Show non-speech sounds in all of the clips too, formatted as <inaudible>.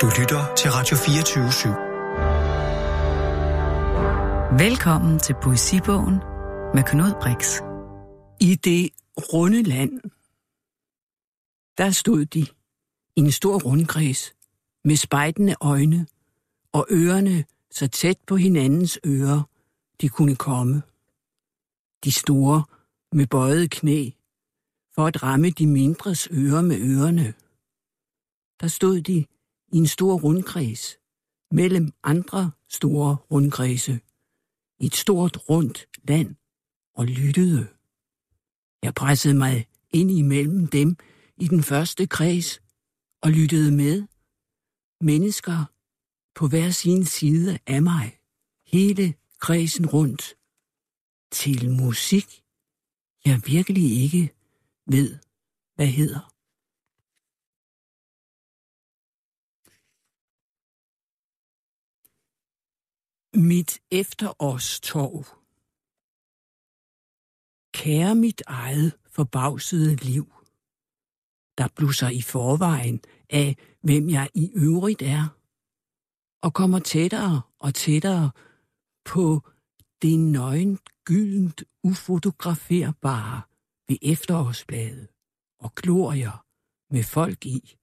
Du lytter til Radio 24 /7. Velkommen til Poesibogen med Knud Brix. I det runde land, der stod de i en stor rundkreds med spejtende øjne og ørerne så tæt på hinandens ører, de kunne komme. De store med bøjet knæ for at ramme de mindres ører med ørerne. Der stod de i en stor rundkreds mellem andre store rundkredse i et stort rundt land og lyttede. Jeg pressede mig ind imellem dem i den første kreds og lyttede med. Mennesker på hver sin side af mig, hele kredsen rundt, til musik, jeg virkelig ikke ved, hvad hedder. Mit efterårstorv Kære mit eget forbavsede liv, der blusser i forvejen af, hvem jeg i øvrigt er, og kommer tættere og tættere på det nøgen gyldent ufotograferbare ved efterårsbladet og glorier med folk i,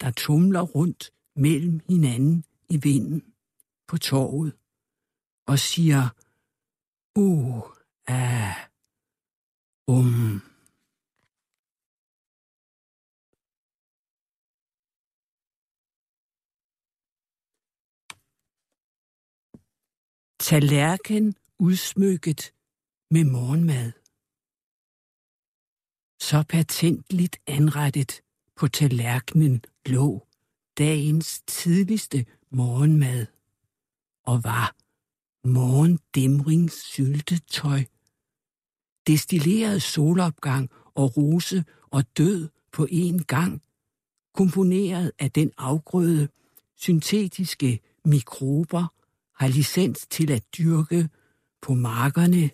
der tumler rundt mellem hinanden i vinden på torvet og siger, uh, ah, um. Tallerken udsmykket med morgenmad. Så patentligt anrettet på tallerkenen lå dagens tidligste morgenmad og var morgendæmringssyltetøj, destilleret solopgang og rose og død på én gang, komponeret af den afgrøde, syntetiske mikrober har licens til at dyrke på markerne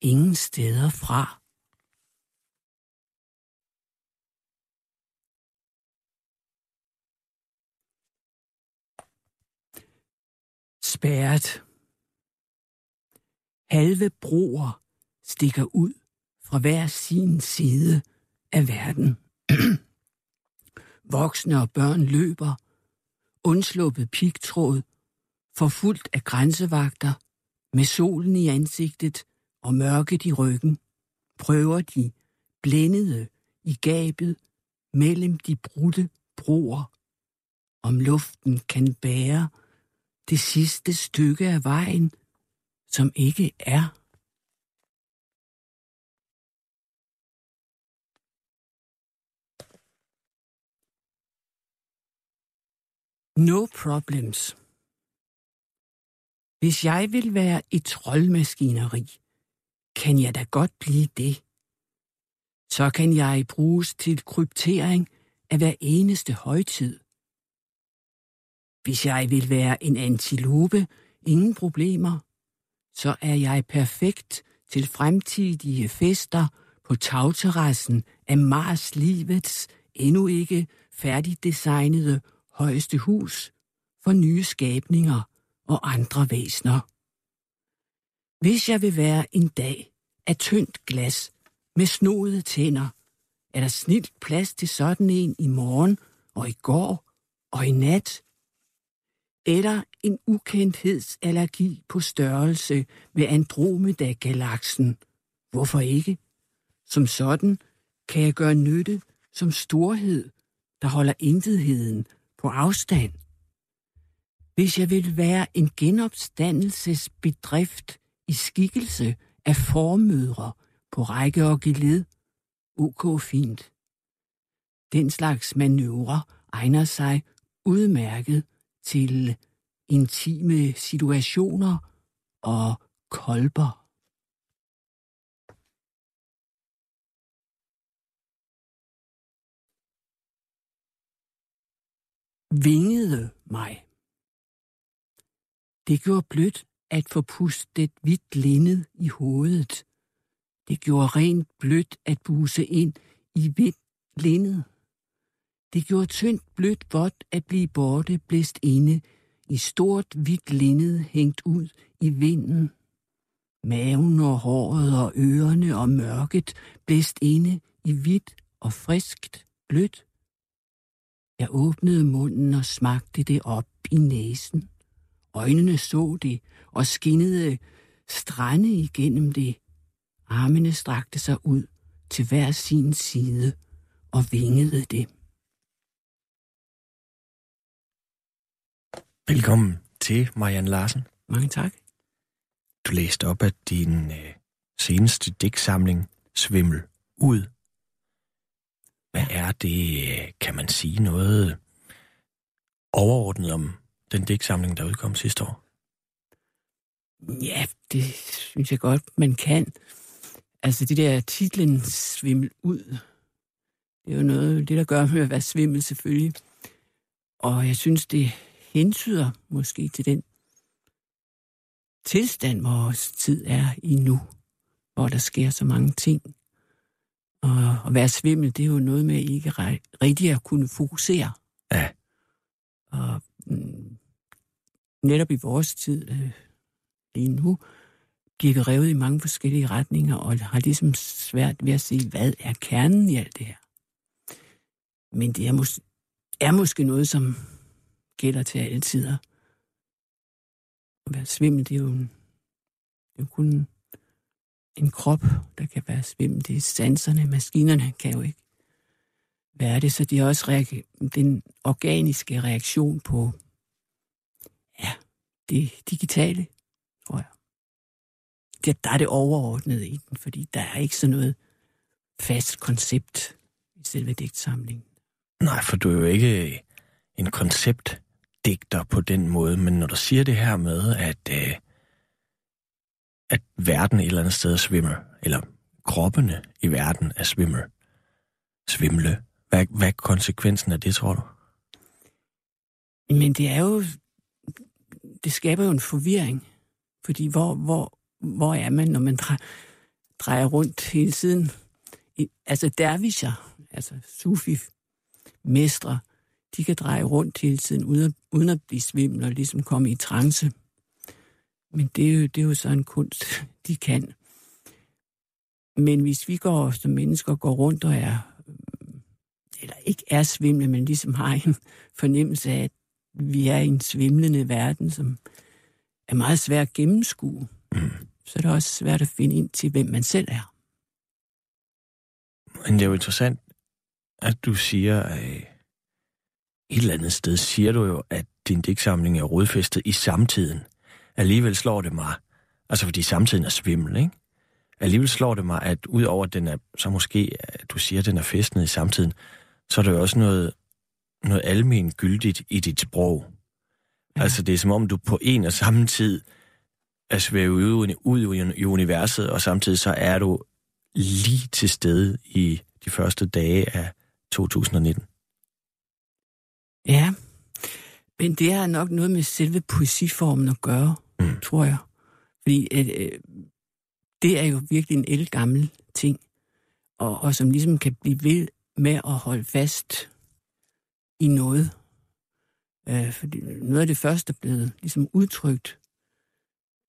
ingen steder fra. Spærret. Halve broer stikker ud fra hver sin side af verden. Voksne og børn løber, undsluppet pigtråd, forfulgt af grænsevagter, med solen i ansigtet og mørket i ryggen, prøver de, blændede i gabet mellem de brudte broer, om luften kan bære det sidste stykke af vejen, som ikke er. No problems. Hvis jeg vil være et troldmaskineri, kan jeg da godt blive det. Så kan jeg bruges til kryptering af hver eneste højtid. Hvis jeg vil være en antilope, ingen problemer, så er jeg perfekt til fremtidige fester på tagterrassen af Mars livets endnu ikke færdigdesignede højeste hus for nye skabninger og andre væsner. Hvis jeg vil være en dag af tyndt glas med snodede tænder, er der snilt plads til sådan en i morgen og i går og i nat. Eller en ukendthedsallergi på størrelse med Andromeda-galaksen. Hvorfor ikke? Som sådan kan jeg gøre nytte som storhed, der holder intetheden på afstand. Hvis jeg vil være en genopstandelsesbedrift i skikkelse af formødre på række og geled, ok fint. Den slags manøvre egner sig udmærket til intime situationer og kolber. Vingede mig. Det gjorde blødt at få pustet hvidt linned i hovedet. Det gjorde rent blødt at buse ind i hvidt linned. Det gjorde tyndt, blødt, vådt at blive borte, blæst inde, i stort, hvidt linned hængt ud i vinden. Maven og håret og ørerne og mørket blæst inde i hvidt og friskt, blødt. Jeg åbnede munden og smagte det op i næsen. Øjnene så det og skinnede strande igennem det. Armene strakte sig ud til hver sin side og vingede det. Velkommen til Marianne Larsen. Mange tak. Du læste op af din øh, seneste digtsamling, Svimmel ud. Hvad er det, øh, kan man sige noget overordnet om den digtsamling, der udkom sidste år? Ja, det synes jeg godt, man kan. Altså det der titlen Svimmel ud, det er jo noget, det der gør med at være svimmel selvfølgelig. Og jeg synes, det hentyder måske til den tilstand, vores tid er i nu, hvor der sker så mange ting. Og at være svimmel, det er jo noget med ikke rigtig at kunne fokusere. Ja. Og mm, netop i vores tid, øh, lige nu, bliver vi revet i mange forskellige retninger, og har ligesom svært ved at se, hvad er kernen i alt det her. Men det er, mås- er måske noget, som gælder til alle tider. At være svimmel, det er jo, en, det er jo kun en krop, der kan være svimmel. Det er sanserne, maskinerne kan jo ikke være det. Så det er også reage- den organiske reaktion på ja, det digitale, tror jeg. Det, der er det overordnede i den, fordi der er ikke sådan noget fast koncept i selve digtsamlingen. Nej, for du er jo ikke en digter på den måde, men når du siger det her med, at, øh, at verden et eller andet sted svimmer, eller kroppene i verden er svimmer, svimle, hvad, hvad er konsekvensen af det, tror du? Men det er jo, det skaber jo en forvirring, fordi hvor, hvor, hvor er man, når man drejer, drejer rundt hele tiden? I, altså dervisher, altså sufi mestre, de kan dreje rundt hele tiden, uden at, uden at blive svimmel og ligesom komme i trance. Men det er, jo, det er jo så en kunst, <laughs> de kan. Men hvis vi går som mennesker går rundt og er, eller ikke er svimle, men ligesom har en <laughs> fornemmelse af, at vi er i en svimlende verden, som er meget svært at gennemskue, mm. så er det også svært at finde ind til, hvem man selv er. Men det er jo interessant, at du siger, at et eller andet sted siger du jo, at din digtsamling er rodfæstet i samtiden. Alligevel slår det mig, altså fordi samtiden er svimmel, ikke? Alligevel slår det mig, at udover at den er, så måske, at du siger, at den er festnet i samtiden, så er der jo også noget, noget almen gyldigt i dit sprog. Ja. Altså det er som om, du på en og samme tid er svævet ud, ud i universet, og samtidig så er du lige til stede i de første dage af 2019. Ja, men det har nok noget med selve poesiformen at gøre, mm. tror jeg. Fordi øh, det er jo virkelig en elgammel ting, og, og som ligesom kan blive ved med at holde fast i noget. Øh, fordi noget af det første, der blev ligesom udtrykt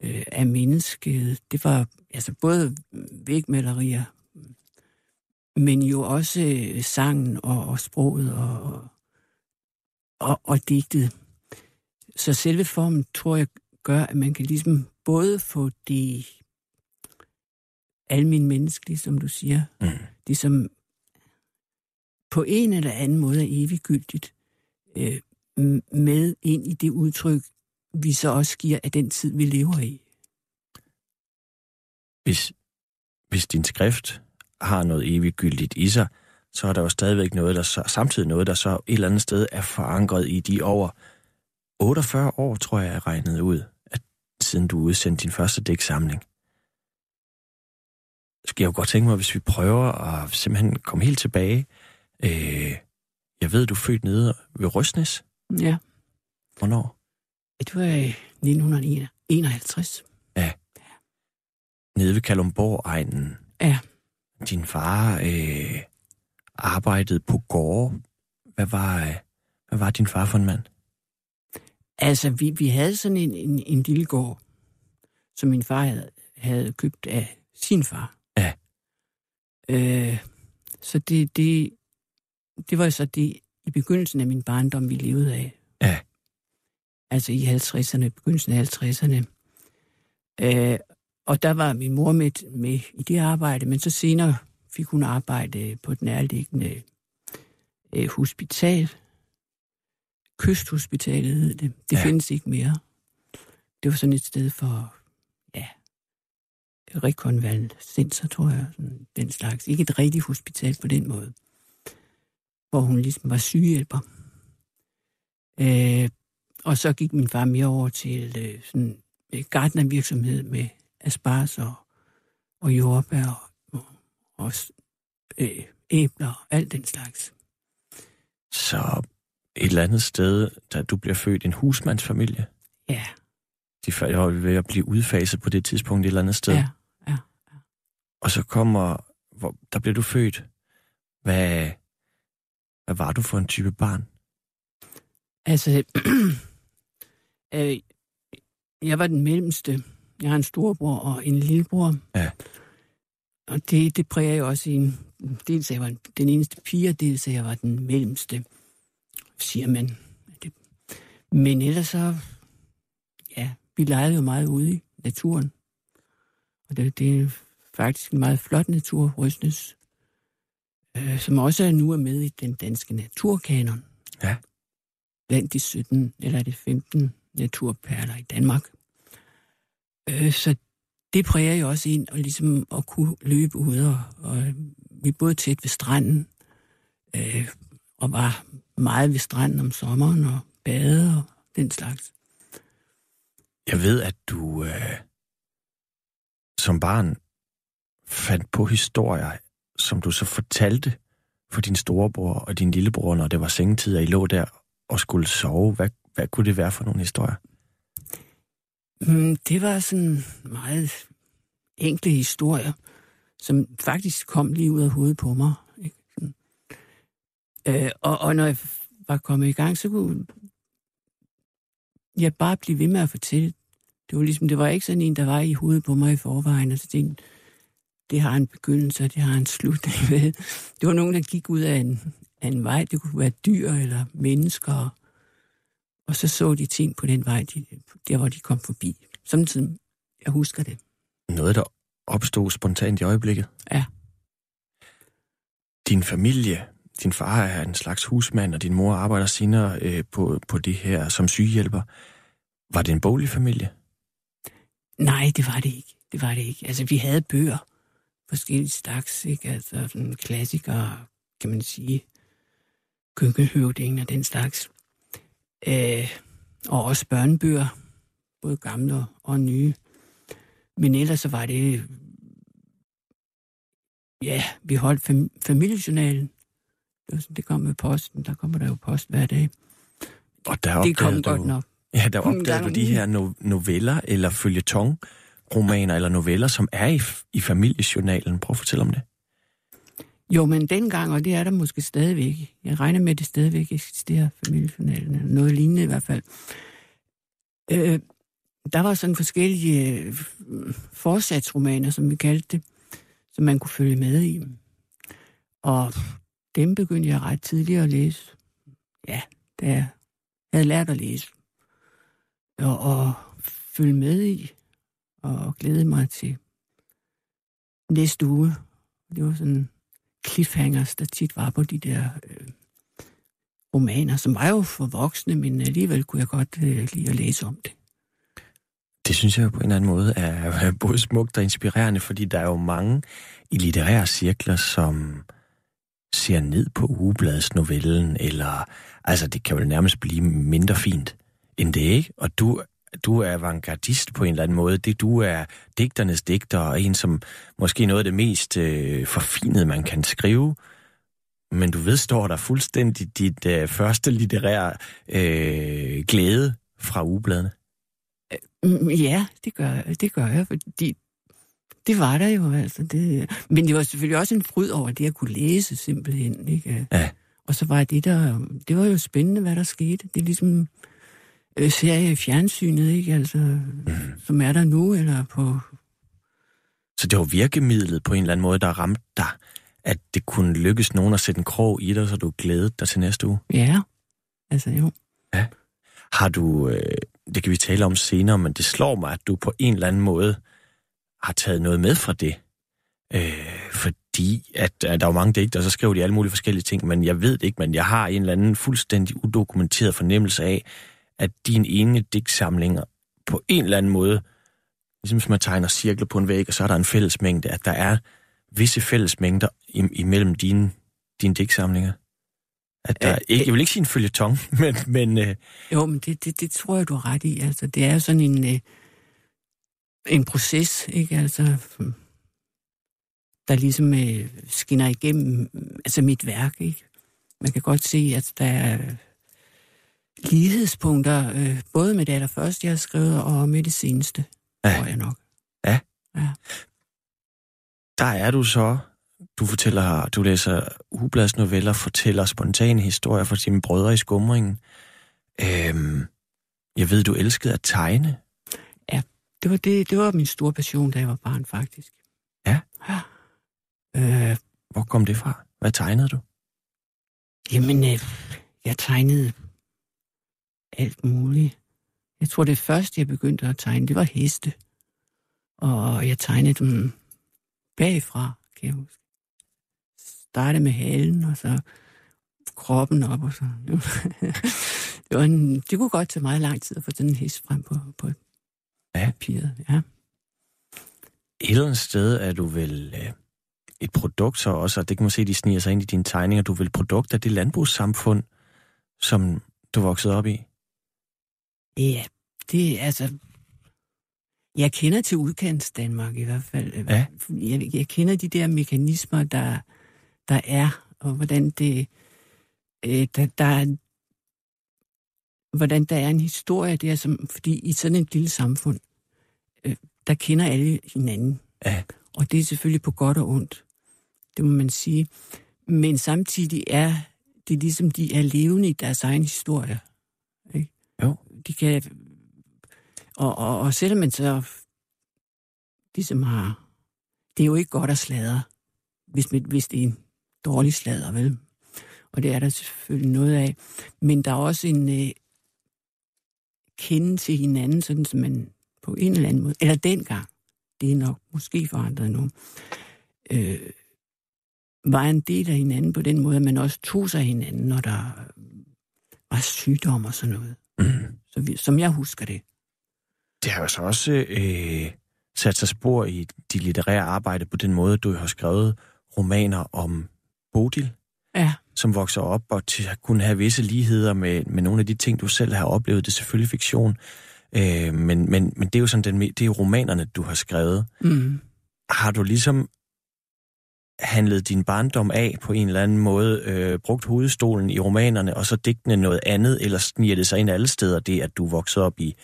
øh, af mennesket, det var altså både vægmalerier, men jo også øh, sangen og, og sproget og, og, og digtet. Så selve formen, tror jeg, gør, at man kan ligesom både få det almindelige menneskelige, som du siger, mm. det som på en eller anden måde er eviggyldigt, øh, med ind i det udtryk, vi så også giver af den tid, vi lever i. Hvis, hvis din skrift har noget eviggyldigt i sig, så er der jo stadigvæk noget, der så, samtidig noget, der så et eller andet sted er forankret i de over 48 år, tror jeg, er regnet ud, at siden du udsendte din første dæksamling. Så skal jeg jo godt tænke mig, hvis vi prøver at simpelthen komme helt tilbage. Øh, jeg ved, du er født nede ved Røsnes. Ja. Hvornår? Det var i 1951. Ja. Nede ved Kalumborg-egnen. Ja. Din far øh, arbejdede på gårde. hvad var, øh, hvad var din far for en mand? Altså, vi, vi havde sådan en, en, en lille gård, som min far havde, havde købt af sin far. Ja. Øh, så det, det, det var så det i begyndelsen af min barndom, vi levede af. Ja. Altså i 50'erne, begyndelsen af 50'erne. Øh, og der var min mor med, med i det arbejde, men så senere fik hun arbejde på den nærliggende øh, hospital. Kysthospitalet hed det. Det Ja. findes ikke mere. Det var sådan et sted for, ja, rekonvalescenser, tror jeg, sådan den slags. Ikke et rigtigt hospital på den måde, hvor hun ligesom var sygehjælper. Øh, og så gik min far mere over til øh, sådan øh, gartnervirksomhed med asparges og, og jordbær og, og øh, æbler og alt den slags. Så et eller andet sted, da du bliver født, en husmandsfamilie. Ja, De var ved at blive udfaset på det tidspunkt et eller andet sted. ja, ja. Og så kommer, hvor, der bliver du født. Hvad, hvad var du for en type barn? Altså, <clears throat> øh, jeg var den mellemste. Jeg har en storebror og en lillebror. Ja. Og det, det præger jo også en... Dels jeg var den eneste pige, og dels jeg var den mellemste, siger man. Det, men ellers så... Ja, vi legede jo meget ude i naturen. Og det, det er faktisk en meget flot natur, Røsnes, øh, som også er nu er med i den danske naturkanon Ja. blandt de 17 eller de 15 naturperler i Danmark. Øh, så det præger jo også ind, og ligesom at kunne løbe ud, og, og vi boede tæt ved stranden, øh, og var meget ved stranden om sommeren, og bade og den slags. Jeg ved, at du øh, som barn fandt på historier, som du så fortalte for din storebror og din lillebror, når det var sengetid, og I lå der og skulle sove. Hvad, hvad kunne det være for nogle historier? Mm, det var sådan meget enkle historier, som faktisk kom lige ud af hovedet på mig. Ikke? Sådan. Øh, og, og når jeg var kommet i gang, så kunne jeg bare blive ved med at fortælle. Det var ligesom, det var ikke sådan en, der var i hovedet på mig i forvejen, og så tænkte, det har en begyndelse, og det har en slutning. <laughs> ved. Det var nogen, der gik ud af en, af en vej. Det kunne være dyr eller mennesker. Og så så de ting på den vej, de, der hvor de kom forbi. Samtidig, jeg husker det. Noget, der opstod spontant i øjeblikket? Ja. Din familie, din far er en slags husmand, og din mor arbejder senere øh, på, på det her som sygehjælper. Var det en boglig familie? Nej, det var det ikke. Det var det ikke. Altså, vi havde bøger. Forskellige slags, ikke? Altså, sådan klassikere, kan man sige. Køkkenhøvdingen og den slags. Øh, og også børnebøger. Både gamle og nye. Men ellers så var det... Ja, vi holdt fam- familiejournalen. Det, var sådan, det kom med posten. Der kommer der jo post hver dag. Og der Det kom opdagede godt du, nok. Ja, der opdagede du de her no- noveller eller følgetong romaner eller noveller, som er i, i familiejournalen. Prøv at fortælle om det. Jo, men dengang, og det er der måske stadigvæk, jeg regner med, at det stadigvæk eksisterer, familiejournalen, eller noget lignende i hvert fald. Øh, der var sådan forskellige øh, forsatsromaner, som vi kaldte det, som man kunne følge med i. Og dem begyndte jeg ret tidligt at læse. Ja, da jeg havde lært at læse. Og, og følge med i, og glæde mig til næste uge. Det var sådan cliffhangers, der tit var på de der øh, romaner, som var jo for voksne, men alligevel kunne jeg godt øh, lide at læse om det. Det synes jeg jo på en eller anden måde er både smukt og inspirerende, fordi der er jo mange i litterære cirkler, som ser ned på ugebladsnovellen, eller altså det kan jo nærmest blive mindre fint end det, ikke? Og du, du er avantgardist på en eller anden måde. Det, du er digternes digter, og en, som måske noget af det mest øh, forfinede, man kan skrive. Men du vedstår der fuldstændig dit øh, første litterære øh, glæde fra ugebladene. Mm, Ja, det gør, det gør jeg, fordi det var der jo altså. Det, men det var selvfølgelig også en fryd over det at kunne læse simpelthen. Ikke? Ja. og så var det der, det var jo spændende, hvad der skete. Det er ligesom øh, serie i fjernsynet, ikke? Altså, mm. som er der nu, eller på... Så det var virkemidlet på en eller anden måde, der ramte dig, at det kunne lykkes nogen at sætte en krog i dig, så du glædede dig til næste uge? Ja, altså jo. Ja. Har du, øh, det kan vi tale om senere, men det slår mig, at du på en eller anden måde har taget noget med fra det. Øh, fordi at, at der er mange digter, og så skriver de alle mulige forskellige ting, men jeg ved det ikke, men jeg har en eller anden fuldstændig udokumenteret fornemmelse af, at din ene digtsamlinger på en eller anden måde, ligesom hvis man tegner cirkler på en væg, og så er der en fællesmængde, at der er visse fællesmængder imellem dine, dine digtsamlinger. At der, ikke, jeg vil ikke sige en følgetong, <laughs> men... men øh... Jo, men det, det, det tror jeg, du har ret i. Altså, det er sådan en, øh, en proces, ikke? Altså, der ligesom øh, skinner igennem altså mit værk, ikke? Man kan godt se, at der er lighedspunkter, øh, både med det allerførste, jeg har skrevet, og med det seneste, ja. tror jeg nok. Ja. ja. Der er du så du fortæller, du læser Ublads noveller, fortæller spontane historier for dine brødre i skumringen. Øhm, jeg ved, du elskede at tegne. Ja, det var, det, det var min store passion, da jeg var barn, faktisk. Ja? Ja. Øh, Hvor kom det fra? Hvad tegnede du? Jamen, øh, jeg tegnede alt muligt. Jeg tror, det første, jeg begyndte at tegne, det var heste. Og jeg tegnede dem bagfra, kan jeg huske starte med halen, og så kroppen op, og så... <laughs> det, var en, det kunne godt tage meget lang tid at få sådan en hest frem på, på ja. papiret. Ja. Et eller andet sted er du vel øh, et produkt så også, og det kan man se, de sniger sig ind i dine tegninger, du er vel produkt af det landbrugssamfund, som du voksede op i? Ja, det er altså... Jeg kender til udkants Danmark i hvert fald. Ja. Jeg, jeg kender de der mekanismer, der, der er, og hvordan det, øh, der, der er, hvordan der er en historie der, som, fordi i sådan et lille samfund, øh, der kender alle hinanden. Ja. Og det er selvfølgelig på godt og ondt. Det må man sige. Men samtidig er det ligesom, de er levende i deres egen historie. Ikke? Jo. De kan... Og, og, og selvom man så ligesom har... Det er jo ikke godt at sladre, hvis, hvis det er en dårlig sladder, vel? Og det er der selvfølgelig noget af. Men der er også en øh, kende til hinanden, sådan som man på en eller anden måde, eller dengang, det er nok måske forandret nu, øh, var en del af hinanden på den måde, at man også tog sig af hinanden, når der var sygdom og sådan noget. Mm. Så vi, som jeg husker det. Det har jo så også øh, sat sig spor i de litterære arbejde på den måde, du har skrevet romaner om Bodil, ja. som vokser op og til at kunne have visse ligheder med, med nogle af de ting, du selv har oplevet. Det er selvfølgelig fiktion, øh, men, men, men det er jo sådan den, det er romanerne, du har skrevet. Mm. Har du ligesom handlet din barndom af på en eller anden måde, øh, brugt hovedstolen i romanerne, og så digtene noget andet, eller sniger det sig ind alle steder, det at du voksede op i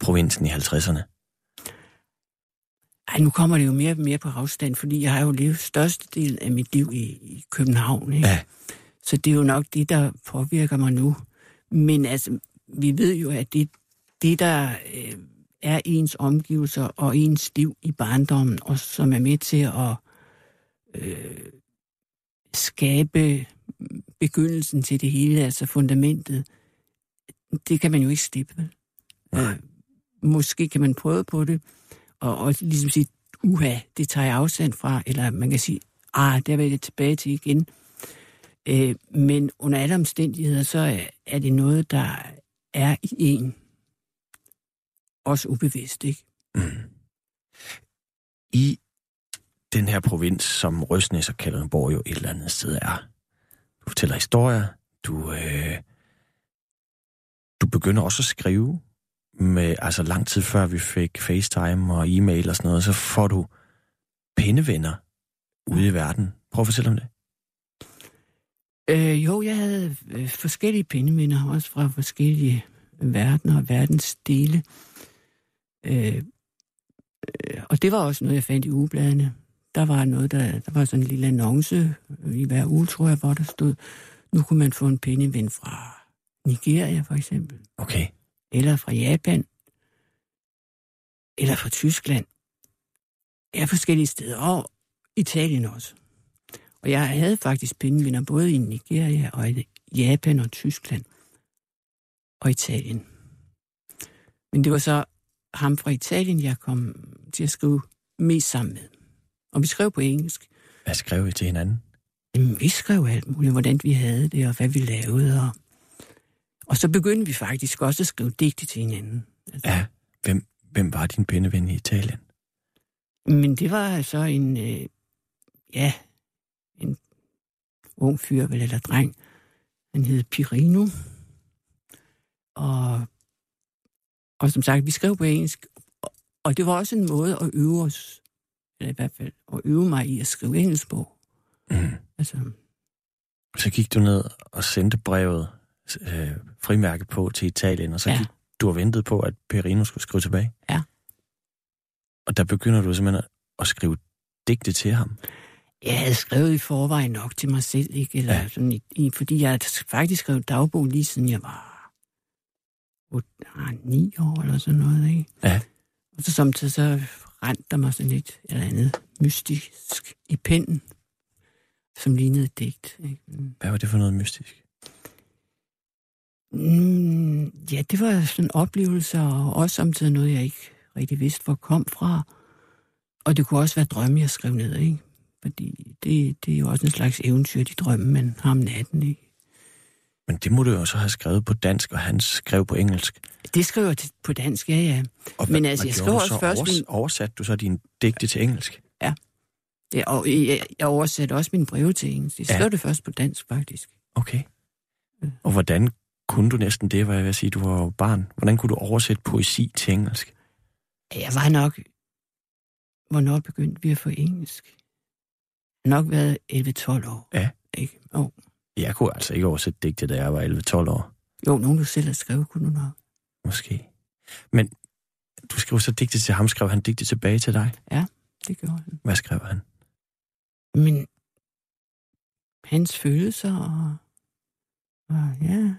provinsen i 50'erne? Ej, nu kommer det jo mere og mere på afstand, fordi jeg har jo levet største del af mit liv i, i København. Ikke? Ja. Så det er jo nok det, der påvirker mig nu. Men altså, vi ved jo, at det, det der øh, er ens omgivelser og ens liv i barndommen, og som er med til at skabe begyndelsen til det hele, altså fundamentet, det kan man jo ikke slippe. Øh, måske kan man prøve på det, og, og ligesom sige, uha, det tager jeg afstand fra, eller man kan sige, ah, der vil jeg tilbage til igen. Øh, men under alle omstændigheder, så er, er det noget, der er i en. Også ubevidst, ikke? Mm. I den her provins, som Røsnæs og Kalundborg jo et eller andet sted er. Du fortæller historier, du, øh, du begynder også at skrive med, altså lang tid før vi fik FaceTime og e-mail og sådan noget, så får du pindevenner ude i verden. Prøv at fortælle om det. Øh, jo, jeg havde øh, forskellige pindevenner, også fra forskellige verdener og verdensdele. Øh, øh, og det var også noget, jeg fandt i ugebladene. Der var noget, der, der var sådan en lille annonce i hver uge, tror jeg, hvor der stod, Nu kunne man få en penneven fra Nigeria, for eksempel. Okay. Eller fra Japan. Eller fra Tyskland. Ja, forskellige steder. Og Italien også. Og jeg havde faktisk pindevinder både i Nigeria og i Japan og Tyskland. Og Italien. Men det var så ham fra Italien, jeg kom til at skrive mest sammen med. Og vi skrev på engelsk. Hvad skrev I til hinanden? Jamen, vi skrev alt muligt, hvordan vi havde det, og hvad vi lavede. Og, og så begyndte vi faktisk også at skrive digte til hinanden. Altså. Ja, hvem, hvem var din pindeven i Italien? Men det var så en, øh, ja, en ung fyr, vel, eller dreng. Han hed Pirino. Og, og som sagt, vi skrev på engelsk, og, og det var også en måde at øve os, eller i hvert fald at øve mig i at skrive engelsk på. Mm. Altså, Så gik du ned og sendte brevet, øh, frimærke på til Italien, og så Ja. gik du og ventede på, at Perino skulle skrive tilbage? Ja. Og der begynder du simpelthen at- at skrive digte til ham? jeg havde skrevet i forvejen nok til mig selv, ikke? Eller Ja. sådan, i, fordi jeg havde faktisk skrevet dagbog lige siden jeg var 8, ah, 9 år eller sådan noget, ikke? Ja. Og så samtidig så rendte der mig sådan lidt eller andet mystisk i pinden, som lignede et digt. Ikke? Hvad var det for noget mystisk? Mm, ja, det var sådan oplevelser, og også samtidig noget, jeg ikke rigtig vidste, hvor kom fra. Og det kunne også være drømme, jeg skrev ned, ikke? Fordi det, det er jo også en slags eventyr, de drømme, man har om natten, ikke? Men det må du jo så have skrevet på dansk, og han skrev på engelsk. Det skriver jeg på dansk, ja, ja. Og Men altså, jeg skrev også så? først Overs- min- Oversatte du så dine digte til engelsk? ja og jeg, jeg oversatte også mine breve til engelsk. Jeg Ja. skrev det først på dansk, faktisk. Okay. Og hvordan kunne du næsten det, hvad jeg vil sige, du var barn? Hvordan kunne du oversætte poesi til engelsk? Jeg var nok... Hvornår begyndte vi at få engelsk? Nok været 11-12 år. Ja. Ikke? Oh. Jeg kunne altså ikke oversætte digte, da jeg var 11-12 år. Jo, nogen du selv har skrevet, kunne du nok. Måske. Men du skrev så digte til ham, skrev han digte tilbage til dig? Det gjorde han. Hvad skrev han? Men hans følelser og, og ja,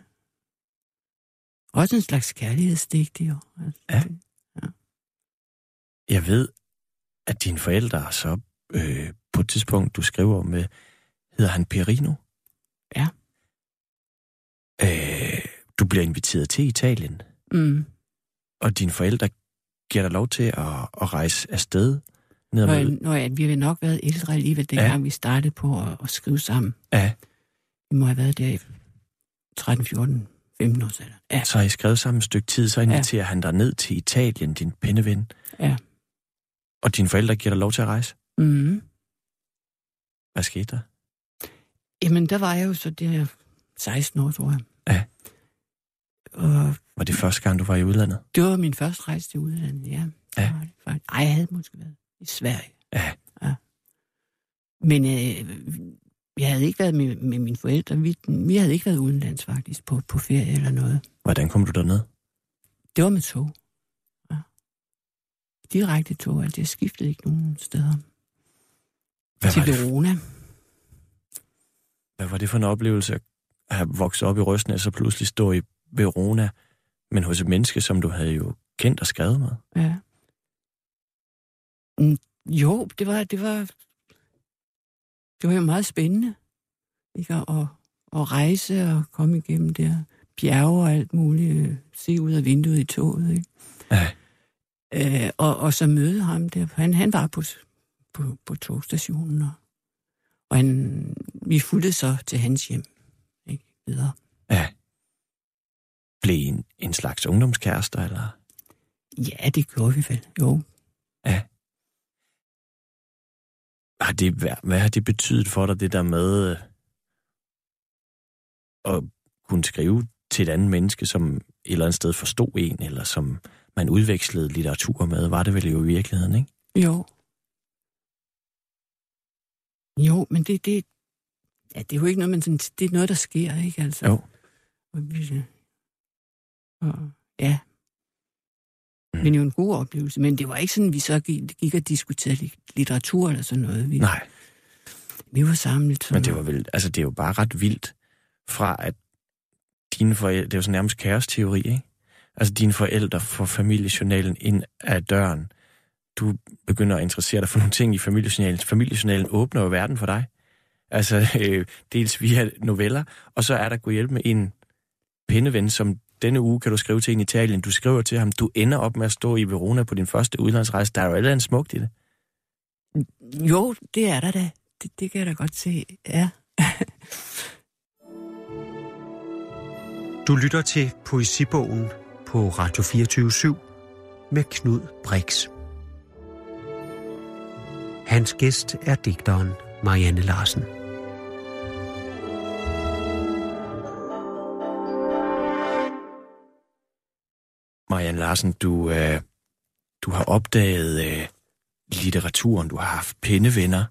også en slags kærlighedsdigt, jo. Altså, Ja. det- Jeg ved, at dine forældre så øh, på et tidspunkt, du skriver med, hedder han Perino? Ja. Øh, du bliver inviteret til Italien, Mm. og dine forældre giver dig lov til at, at rejse afsted ned Når, når jeg, vi har nok været ældre alligevel, dengang Ja. ja. vi startede på at, at skrive sammen. Ja, Vi må have været der i 13, 14, 15 år siden. Ja, så har I skrevet sammen et stykke tid, så inviterer ja. han dig ned til Italien, din pindeven. Ja. Og dine forældre giver dig lov til at rejse. mm. Hvad skete der? Jamen, der var jeg jo så der 16 år, tror jeg. Ja. Og Var det første gang, du var i udlandet? det var min første rejse til udlandet, ja. Ja. var. Ej, jeg havde måske været i Sverige. Ja. Men øh, jeg havde ikke været med, med mine forældre. Vi, vi havde ikke været udenlands faktisk på, på ferie eller noget. Hvordan kom du derned? Det var med tog. Ja. Direkte tog, altså jeg skiftede ikke nogen steder. Hvad til det, Verona. Hvad var det for en oplevelse at have vokset op i Røstnæs og pludselig stå i Verona, men hos et menneske, som du havde jo kendt og skrevet med? Ja. Mm, jo, det var, det var, det var jo meget spændende. Ikke? At, at, at rejse og komme igennem der bjerge og alt muligt. øh, Se ud af vinduet i toget. Ikke? Ja. Øh, og, og så møde ham der. Han, han var på, på, på togstationen. Og, og han, vi fulgte så til hans hjem. Ikke? Videre. Ja. Blev I en, en slags ungdomskærester, eller? Ja, det gjorde vi vel. Jo. Ja. Har det, hvad, hvad har det betydet for dig, det der med øh, at kunne skrive til et andet menneske, som et eller andet sted forstod en, eller som man udvekslede litteratur med, var det vel jo i virkeligheden, ikke? Jo. Jo, men det, det, ja, det er jo ikke noget, man sådan, det er noget, der sker, ikke altså? Jo. Og og, ja. Mm. Men det er jo en god oplevelse. Men det var ikke sådan, vi så gik, gik og diskuterede li- litteratur eller sådan noget. Vi, Nej, vi var samlet. Sådan men det var vel, altså det er jo bare ret vildt fra at dine forældre, det er jo sådan nærmest kaosteori, ikke? Altså dine forældre får familiejournalen ind ad døren. Du begynder at interessere dig for nogle ting i familiejournalen. Familiejournalen åbner jo verden for dig. Altså øh, dels via noveller, og så er der gå hjælp med en pindeven, som denne uge kan du skrive til en i Italien. Du skriver til ham, du ender op med at stå i Verona på din første udlandsrejse. Der er jo allerede en smukt i det. Jo, det er der da. Det, det kan jeg da godt se, ja. <laughs> du lytter til Poesibogen på Radio 24 med Knud Brix. Hans gæst er digteren Marianne Larsen. Marianne Larsen, du, øh, du har opdaget øh, litteraturen, du har haft pindevenner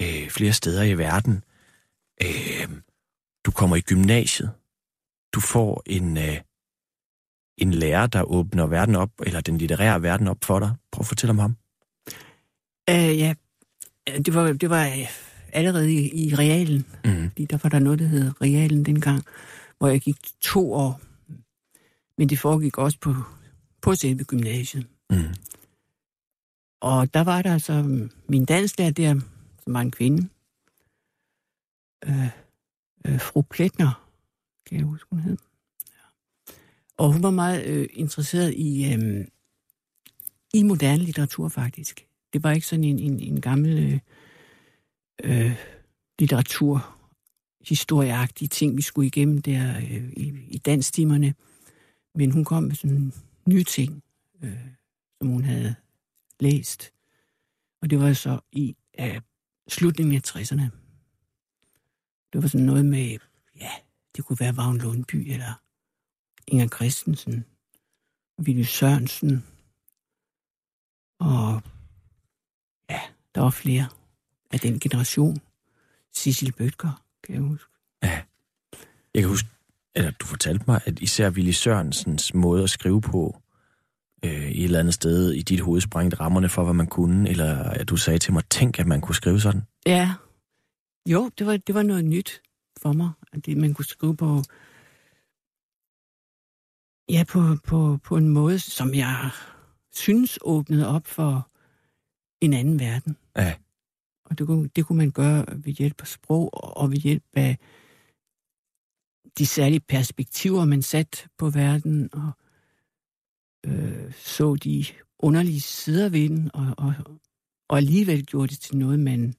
øh, flere steder i verden. Øh, du kommer i gymnasiet. Du får en, øh, en lærer, der åbner verden op, eller den litterære verden op for dig. Prøv at fortælle om ham. Uh, ja, det var, det var øh, allerede i, i realen. Mm. Fordi der var der noget, der hed realen dengang, hvor jeg gik to år. Men det foregik også på, på selve gymnasiet. Mm. Og der var der altså min danslærer der, som var en kvinde. Øh, øh, fru Pletner, kan jeg huske, hun hed. Ja. Og hun var meget øh, interesseret i, øh, i moderne litteratur, faktisk. Det var ikke sådan en, en, en gammel øh, øh litteratur, historieagtige ting, vi skulle igennem der øh, i, i danstimerne. Men hun kom med sådan nye ting, øh, som hun havde læst. Og det var så i øh, slutningen af 60'erne. Det var sådan noget med, ja, det kunne være Vagn Lundby, eller Inger Christensen, og Sørensen, og der var flere af den generation. Cecil Bøtger, kan jeg huske. Ja. Jeg kan huske, eller du fortalte mig, at især Willy Sørensens måde at skrive på, øh, i et eller andet sted i dit hoved sprængte rammerne for, hvad man kunne, eller at du sagde til mig, tænk, at man kunne skrive sådan? Ja. Jo, det var, det var noget nyt for mig, at det, man kunne skrive på, ja, på, på, på en måde, som jeg synes åbnede op for en anden verden. Ja. Og det kunne, det kunne man gøre ved hjælp af sprog og ved hjælp af de særlige perspektiver, man sat på verden, og øh, så de underlige sider ved den, og, og, og alligevel gjorde det til noget, man,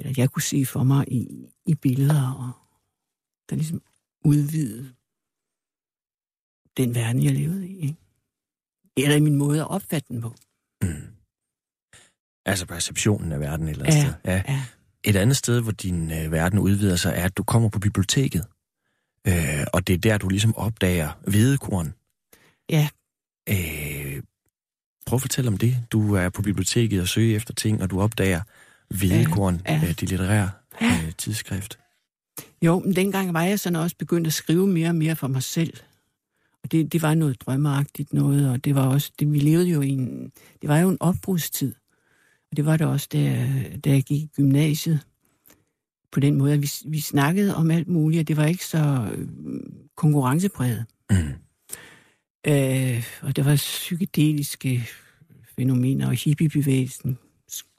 eller jeg kunne se for mig i, i billeder, og der ligesom udvidede den verden, jeg levede i. Ikke? Eller i min måde at opfatte den på. Mm. Altså perceptionen af verden et eller andet ja, sted. Ja. ja. Et andet sted, hvor din øh, verden udvider sig, er, at du kommer på biblioteket. Øh, og det er der, du ligesom opdager hvedekorn. Ja. Øh, prøv at fortælle om det. Du er på biblioteket og søger efter ting, og du opdager hvedekorn, ja, ja. Øh, det litterære øh, tidsskrift. Jo, men dengang var jeg sådan også begyndt at skrive mere og mere for mig selv. Og det, det var noget drømmeagtigt noget, og det var også, det, vi levede jo i en, det var jo en opbrudstid. Og det var det også, da, da jeg gik i gymnasiet. På den måde, at vi, vi snakkede om alt muligt, og det var ikke så øh, konkurrencepræget. Mm. Øh, og der var psykedeliske fænomener, og hippiebevægelsen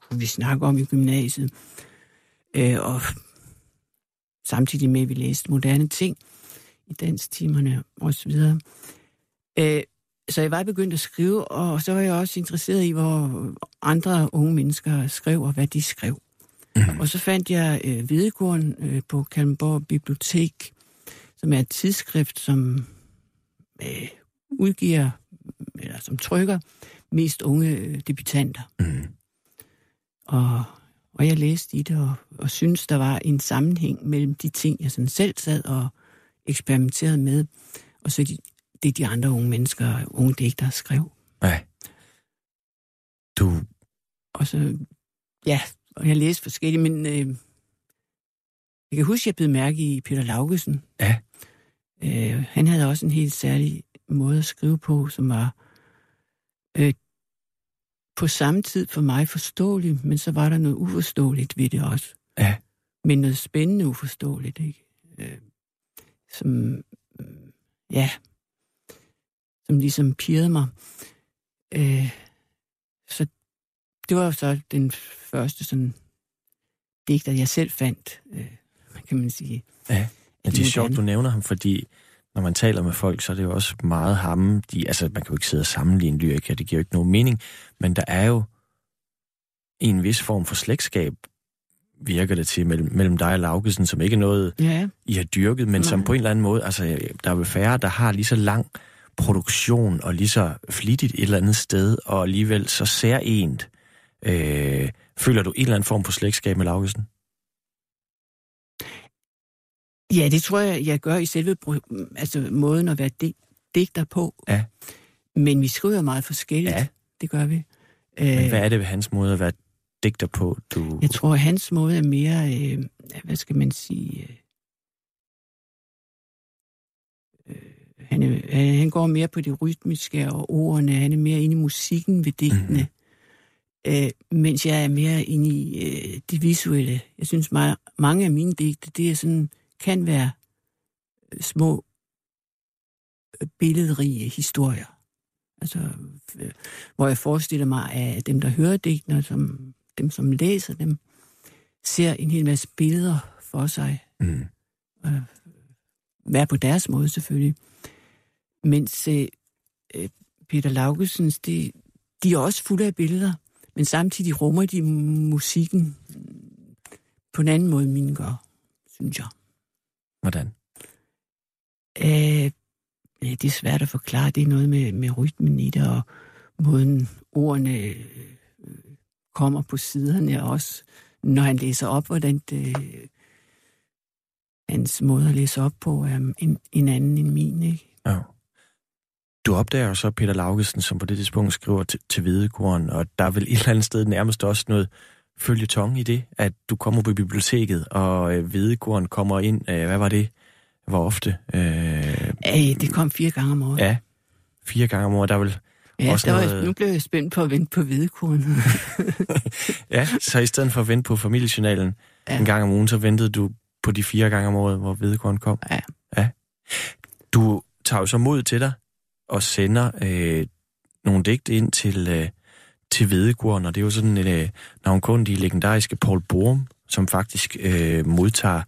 kunne vi snakke om i gymnasiet. Øh, og samtidig med, at vi læste moderne ting i danstimerne osv. Øh, så jeg var begyndt at skrive, og så var jeg også interesseret i, hvor andre unge mennesker skrev, og hvad de skrev. Mm. Og så fandt jeg øh, Hvedekorn øh, på Kalmborg Bibliotek, som er et tidsskrift, som øh, udgiver, eller som trykker, mest unge øh, debutanter. Mm. Og, og jeg læste i det, og, og synes der var en sammenhæng mellem de ting, jeg sådan selv sad og eksperimenterede med, og så de, det, de andre unge mennesker, unge digtere skrev. Nej. Du... Og så, ja, og jeg læste forskellige, men øh, jeg kan huske, at jeg blev mærke i Peter Laugesen. Ja. Øh, han havde også en helt særlig måde at skrive på, som var øh, på samme tid for mig forståelig, men så var der noget uforståeligt ved det også. Ja. Men noget spændende uforståeligt, ikke? Øh, som, ja, som ligesom pirrede mig. Øh, så det var så den første sådan digter, jeg selv fandt, øh, kan man sige. Ja, men det er sjovt, du nævner ham, fordi når man taler med folk, så er det jo også meget ham. De, altså, man kan jo ikke sidde og sammenligne lyriker, det giver jo ikke nogen mening. Men der er jo en vis form for slægtskab, virker det til, mellem, mellem dig og Laugesen, som ikke er noget, ja. I har dyrket, men Nej. som på en eller anden måde, altså, der er jo færre, der har lige så lang produktion og lige så flittigt et eller andet sted, og alligevel så særligt. Øh, føler du en eller anden form for slægtskab med Laugesen? Ja, det tror jeg, jeg gør i selve altså, måden at være digter på. Ja. Men vi skriver meget forskelligt. Ja. Det gør vi. Men hvad er det ved hans måde at være digter på? Du... Jeg tror, at hans måde er mere, øh, hvad skal man sige... han, er, han går mere på det rytmiske og ordene. Han er mere inde i musikken ved digtene. Mm. Øh, mens jeg er mere inde i øh, det visuelle. Jeg synes, meget, mange af mine digte, det er sådan kan være øh, små øh, billedrige historier. Altså, øh, hvor jeg forestiller mig, at dem, der hører digtene, som, dem, som læser dem, ser en hel masse billeder for sig. Mm. Øh, hver på deres måde selvfølgelig. Mens øh, Peter Laugesens, de, de er også fulde af billeder, men samtidig rummer de musikken på en anden måde, mine gør, synes jeg. Hvordan? Øh, det er svært at forklare. Det er noget med, med rytmen i det, og måden ordene øh, kommer på siderne også, når han læser op, hvordan det, hans måde at læse op på er en, en anden end min, ikke? Ja. Du opdager så Peter Laugesen, som på det tidspunkt skriver til, til Hvidekorn, og der er vel et eller andet sted nærmest også noget følgetong i det, at du kommer på biblioteket, og øh, Hvidekorn kommer ind. Øh, hvad var det? Hvor ofte? Øh, Æh, det kom fire gange om året. Ja, fire gange om året. Der er vel Ja, også der noget... var, nu blev jeg spændt på at vente på hvidekorn. <laughs> ja, så i stedet for at vente på familiejournalen ja. en gang om ugen, så ventede du på de fire gange om året, hvor hvidekorn kom. Ja. ja. Du tager jo så mod til dig og sender øh, nogle digte ind til, øh, til hvidekorn, og det er jo sådan en øh, navnkundige legendariske Paul Borum, som faktisk øh, modtager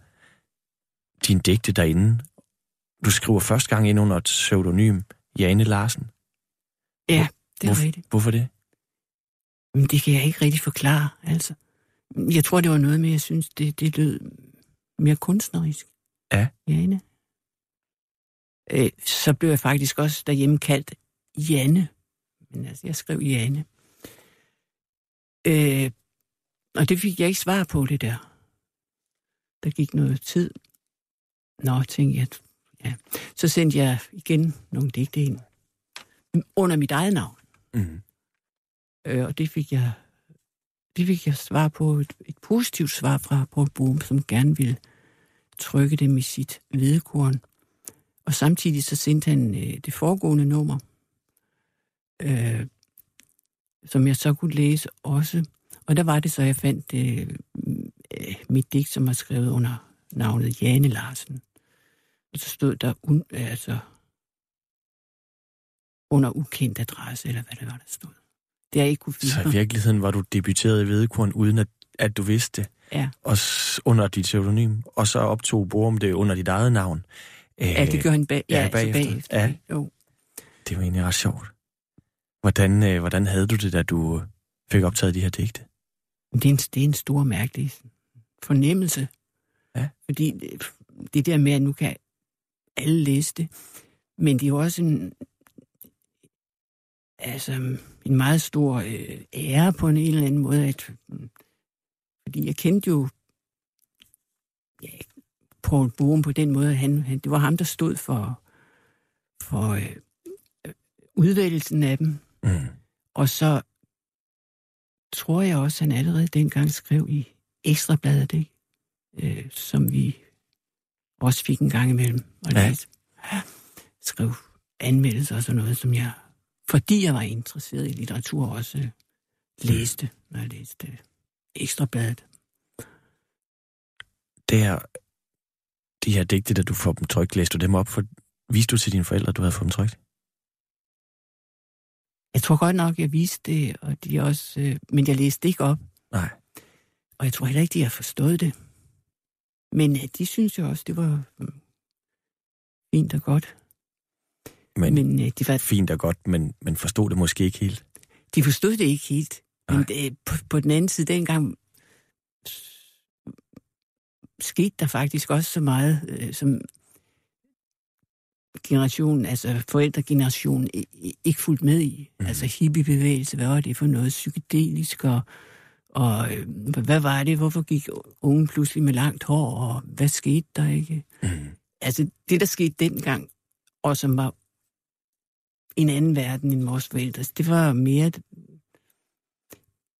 din digte derinde. Du skriver første gang ind under et pseudonym, Jane Larsen. Ja, det er Hvor, rigtigt. Hvorfor det? Men det kan jeg ikke rigtig forklare, altså. Jeg tror, det var noget med, jeg synes, det, det lød mere kunstnerisk. Ja. Jane. Øh, så blev jeg faktisk også derhjemme kaldt Janne. Men altså, jeg skrev Janne. Øh, og det fik jeg ikke svar på, det der. Der gik noget tid. Nå, tænkte jeg, ja. Så sendte jeg igen nogle digte ind. Under mit eget navn. Mm. Øh, og det fik jeg det fik jeg svar på, et, et positivt svar fra Paul Boom, som gerne ville trykke dem i sit hvedekorn. Og samtidig så sendte han øh, det foregående nummer, øh, som jeg så kunne læse også. Og der var det så, jeg fandt øh, øh, mit digt, som var skrevet under navnet Jane Larsen. Og så stod der un, altså, under ukendt adresse, eller hvad det var, der stod. Det jeg ikke kunne finde. Så i virkeligheden var du debuteret i Hvedekorn, uden at, at du vidste det? Ja. Og under dit pseudonym, og så optog Borum det under dit eget navn. Ja, det gør han bag, ja, ja, bagefter. bagefter. Ja. Jo. Det var egentlig ret sjovt. Hvordan, øh, hvordan havde du det, da du fik optaget de her digte? Det er en, det er en stor mærkelig fornemmelse. Ja. Fordi det, det der med, at nu kan alle læse det, men det er jo også en, altså, en meget stor øh, ære på en eller anden måde, at, fordi jeg kendte jo Paul Borum på den måde, han, han, det var ham, der stod for, for øh, udvælgelsen af dem. Mm. Og så tror jeg også, han allerede dengang skrev i Ekstrabladet, det, øh, som vi også fik en gang imellem og ja. læse. Skrev anmeldelser og sådan noget, som jeg, fordi jeg var interesseret i litteratur, også læste, når jeg læste Ekstrabladet. Der de her digte, da du får dem trykt, læste du dem op for... Viste du til dine forældre, at du havde fået dem trykt? Jeg tror godt nok, jeg viste det, og de også, øh, men jeg læste det ikke op. Nej. Og jeg tror heller ikke, de har forstået det. Men øh, de synes jo også, det var øh, fint og godt. Men, men Men øh, de, var, fint og godt, men, men forstod det måske ikke helt. de forstod det ikke helt. Men Nej. det, på, på den anden side, dengang skete der faktisk også så meget, øh, som generationen, altså forældregenerationen, ikke fulgt med i. Mm. Altså hippiebevægelse, hvad var det for noget psykedelisk, og, og øh, hvad var det, hvorfor gik unge pludselig med langt hår, og hvad skete der ikke? Mm. Altså det, der skete dengang, og som var en anden verden end vores forældres, det var mere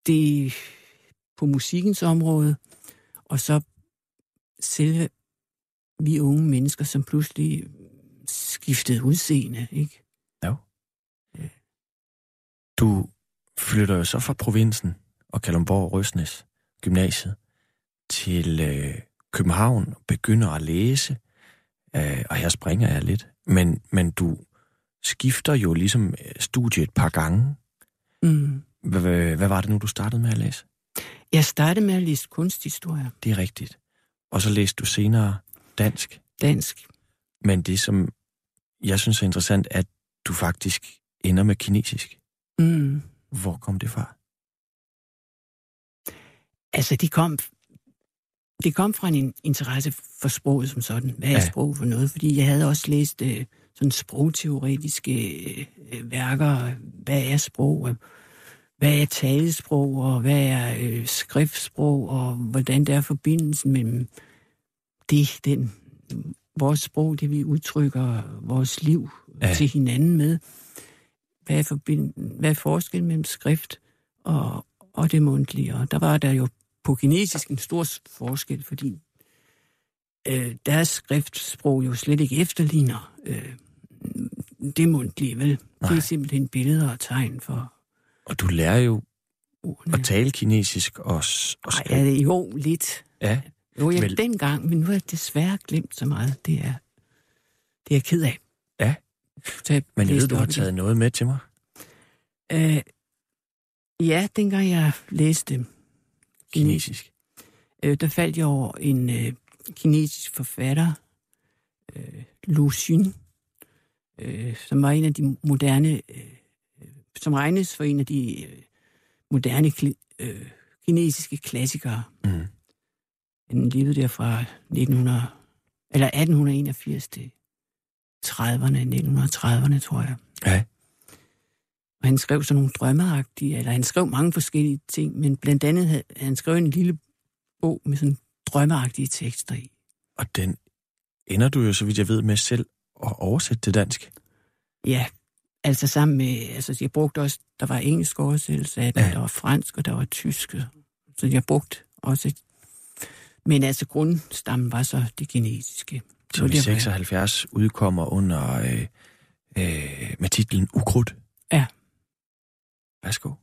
det på musikkens område, og så selve vi unge mennesker, som pludselig skiftede udseende, ikke? Du flytter jo så fra provinsen og Kalundborg Røsnes Gymnasiet til øh, København og begynder at læse. Øh, og her springer jeg lidt. Men, men du skifter jo ligesom øh, studiet et par gange. Mm. Hvad var det nu, du startede med at læse? Jeg startede med at læse kunsthistorie, Det er rigtigt. Og så læste du senere dansk. dansk. Men det, som jeg synes er interessant, at du faktisk ender med kinesisk. Mm. Hvor kom det fra? Altså, det kom, det kom fra en interesse for sproget som sådan. Hvad er Ja. ja. sprog for noget? Fordi jeg havde også læst øh, sådan sprogteoretiske øh, værker. Hvad er sprog? Hvad er talesprog? Og hvad er øh, skriftsprog? Og hvordan der er forbindelsen mellem det, den, vores sprog, det vi udtrykker vores liv Ja. til hinanden med. Hvad er, forbind, hvad er forskellen mellem skrift og, og det mundtlige? Og der var der jo på kinesisk en stor forskel, fordi øh, deres skriftsprog jo slet ikke efterligner øh, det mundtlige, vel? Nej. Det er simpelthen billeder og tegn for Og du lærer jo at tale kinesisk og, s- og Ej, skrive. ja, det- jo, lidt. Ja, Jo, jeg Vel- dengang, men nu har jeg desværre glemt så meget. Det er, det er jeg ked af. Ja. Så jeg men jeg ved, du har taget noget med til mig. Øh, ja, dengang jeg læste Kinesisk. øh, der faldt jeg over en øh, kinesisk forfatter, øh, Lu Xun, øh, som var en af de moderne, øh, som regnes for en af de øh, moderne øh, kinesiske klassikere. Mm. Han levede der fra 1900, eller 1881 til 30'erne, 1930'erne, tror jeg. Ja. Og han skrev sådan nogle drømmeagtige, eller han skrev mange forskellige ting, men blandt andet havde han skrev en lille bog med sådan drømmeagtige tekster i. Og den ender du jo, så vidt jeg ved, med selv at oversætte til dansk. Ja, altså sammen med, altså jeg brugte også, der var engelsk oversættelse af den, Ja. der var fransk, og der var tysk, så jeg brugte også men altså grundstammen var så det kinesiske. Som i det var- 76 udkommer under øh, øh, med titlen Ukrudt. Ja. Værsgo.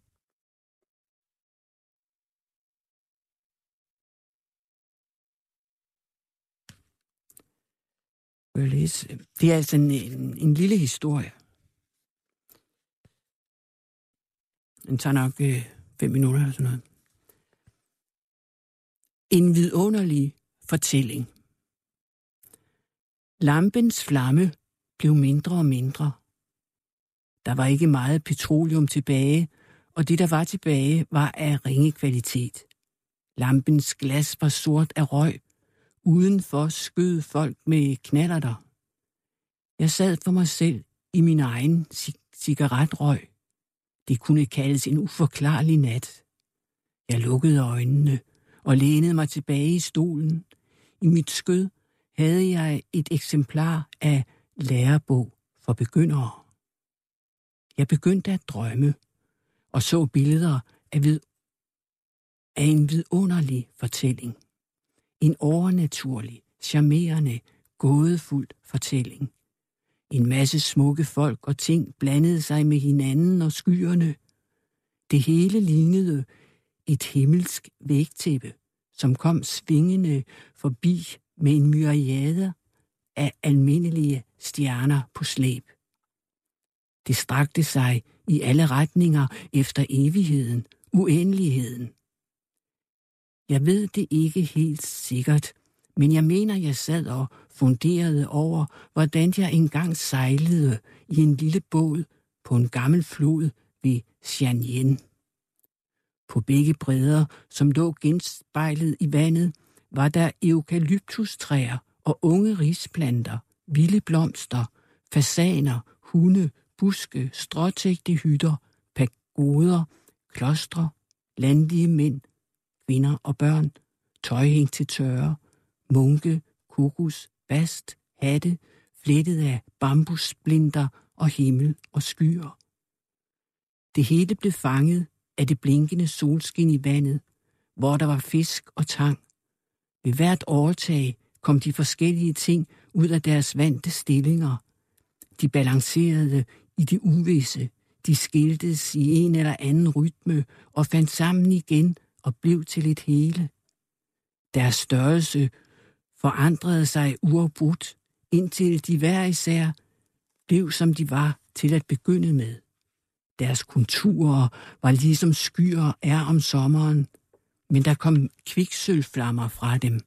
Jeg? Det er altså en, en, en lille historie. Den tager nok øh, fem minutter eller sådan noget. En vidunderlig fortælling. Lampens flamme blev mindre og mindre. Der var ikke meget petroleum tilbage, og det, der var tilbage, var af ringe kvalitet. Lampens glas var sort af røg, Udenfor skød folk med knallerter. Jeg sad for mig selv i min egen cigaretrøg. Det kunne kaldes en uforklarlig nat. Jeg lukkede øjnene og lænede mig tilbage i stolen. I mit skød havde jeg et eksemplar af lærebog for begyndere. Jeg begyndte at drømme og så billeder af, vid- af en vidunderlig fortælling. En overnaturlig, charmerende, gådefuld fortælling. En masse smukke folk og ting blandede sig med hinanden og skyerne. Det hele lignede et himmelsk vægtæppe, som kom svingende forbi med en myriade af almindelige stjerner på slæb. Det strakte sig i alle retninger efter evigheden, uendeligheden. Jeg ved det ikke helt sikkert, men jeg mener, jeg sad og funderede over, hvordan jeg engang sejlede i en lille båd på en gammel flod ved Xianyen. På begge bredder, som lå genspejlet i vandet, var der eukalyptustræer og unge risplanter, vilde blomster, fasaner, hunde, buske, stråtægte hytter, pagoder, klostre, landlige mænd, kvinder og børn, tøjhæng til tørre, munke, kokos, bast, hatte, flettet af bambussplinter og himmel og skyer. Det hele blev fanget af det blinkende solskin i vandet, hvor der var fisk og tang. Ved hvert overtag kom de forskellige ting ud af deres vante stillinger. De balancerede i det uvisse, de skiltes i en eller anden rytme og fandt sammen igen og blev til et hele. Deres størrelse forandrede sig uafbrudt, indtil de hver især blev som de var til at begynde med. Deres konturer var ligesom skyer er om sommeren, men der kom kviksølflammer fra dem.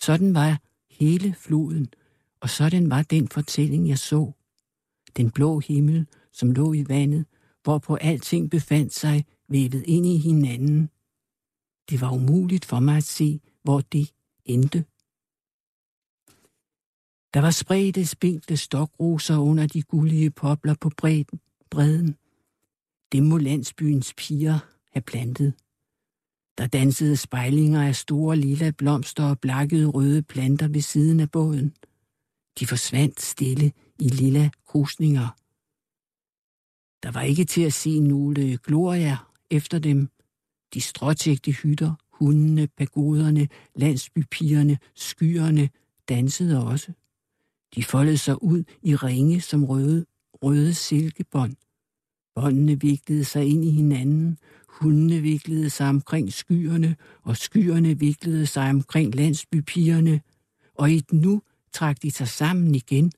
Sådan var hele floden, og sådan var den fortælling, jeg så. Den blå himmel, som lå i vandet, hvorpå alting befandt sig vævet ind i hinanden. Det var umuligt for mig at se, hvor det endte. Der var spredte, spinkle stokroser under de gullige popler på bredden, bredden. Dem må landsbyens piger have plantet. Der dansede spejlinger af store lilla blomster og blakkede røde planter ved siden af båden. De forsvandt stille i lilla krusninger. Der var ikke til at se nogle gloria efter dem. De stråtægte hytter, hundene, pagoderne, landsbypigerne, skyerne dansede også. De foldede sig ud i ringe som røde, røde silkebånd. Båndene viklede sig ind i hinanden, hundene viklede sig omkring skyerne, og skyerne viklede sig omkring landsbypigerne, og i et nu trak de sig sammen igen.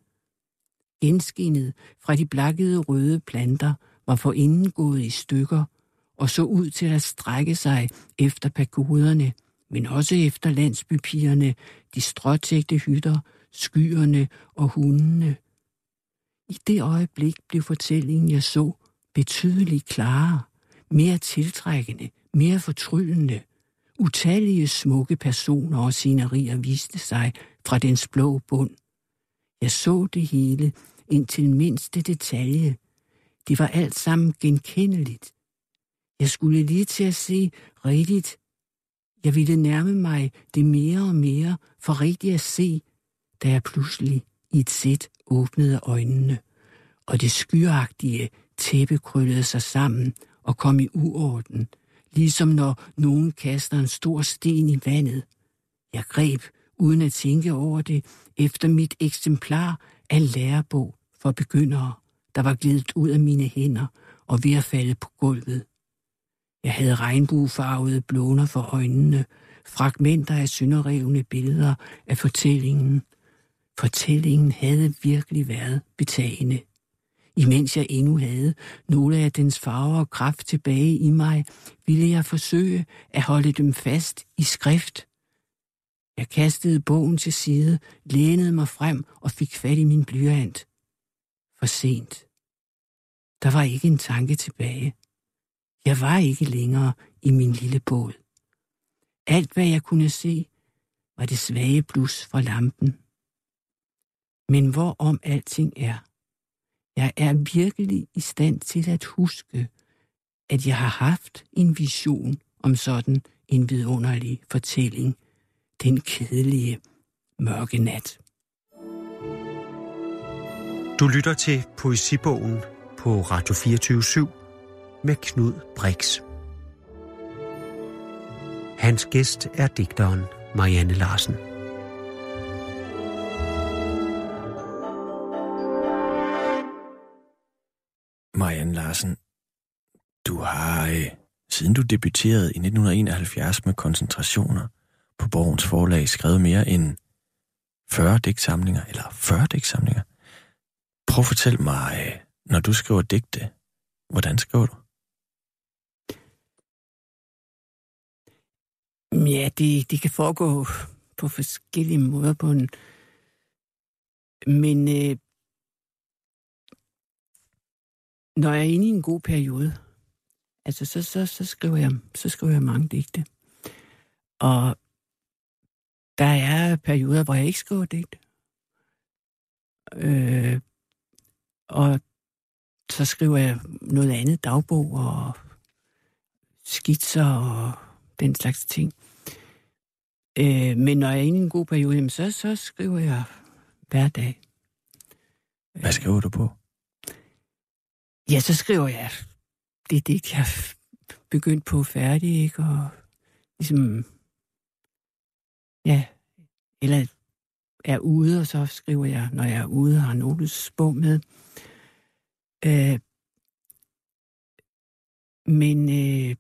Genskinnet fra de blakkede røde planter var forinden gået i stykker, og så ud til at strække sig efter pagoderne, men også efter landsbypigerne, de stråtægte hytter, skyerne og hundene. I det øjeblik blev fortællingen, jeg så, betydeligt klarere, mere tiltrækkende, mere fortryllende. Utallige smukke personer og scenerier viste sig fra dens blå bund. Jeg så det hele indtil mindste detalje. Det var alt sammen genkendeligt. Jeg skulle lige til at se rigtigt. Jeg ville nærme mig det mere og mere for rigtigt at se, da jeg pludselig i et sæt åbnede øjnene, og det skyagtige tæppe krøllede sig sammen og kom i uorden, ligesom når nogen kaster en stor sten i vandet. Jeg greb, uden at tænke over det, efter mit eksemplar af lærebog for begyndere, der var glidet ud af mine hænder og ved at falde på gulvet. Jeg havde regnbuefarvede blåner for øjnene, fragmenter af sønderrevne billeder af fortællingen. Fortællingen havde virkelig været betagende. Imens jeg endnu havde nogle af dens farver og kraft tilbage i mig, ville jeg forsøge at holde dem fast i skrift. Jeg kastede bogen til side, lænede mig frem og fik fat i min blyant. For sent. Der var ikke en tanke tilbage. Jeg var ikke længere i min lille båd. Alt, hvad jeg kunne se, var det svage blus fra lampen. Men hvorom alting er, jeg er virkelig i stand til at huske, at jeg har haft en vision om sådan en vidunderlig fortælling, den kedelige mørke nat. Du lytter til Poesibogen på Radio 24 med Knud Brix. Hans gæst er digteren Marianne Larsen. Marianne Larsen, du har, øh, siden du debuterede i 1971 med koncentrationer på Borgens forlag, skrevet mere end 40 digtsamlinger, eller 40 digtsamlinger. Prøv at fortæl mig, øh, når du skriver digte, hvordan skriver du? Ja, det, det kan foregå på forskellige måder på en... Men øh, når jeg er inde i en god periode, altså så, så, så, skriver jeg, så skriver jeg mange digte. Og der er perioder, hvor jeg ikke skriver digte. Øh, og så skriver jeg noget andet, dagbog og skitser og den slags ting. Øh, men når jeg er inde i en god periode, så, så skriver jeg hver dag. Hvad skriver du på? Ja, så skriver jeg det digt, jeg begyndt på færdig, ikke? Og ligesom, ja, eller er ude, og så skriver jeg, når jeg er ude, har Nobels bog med. Øh, men øh,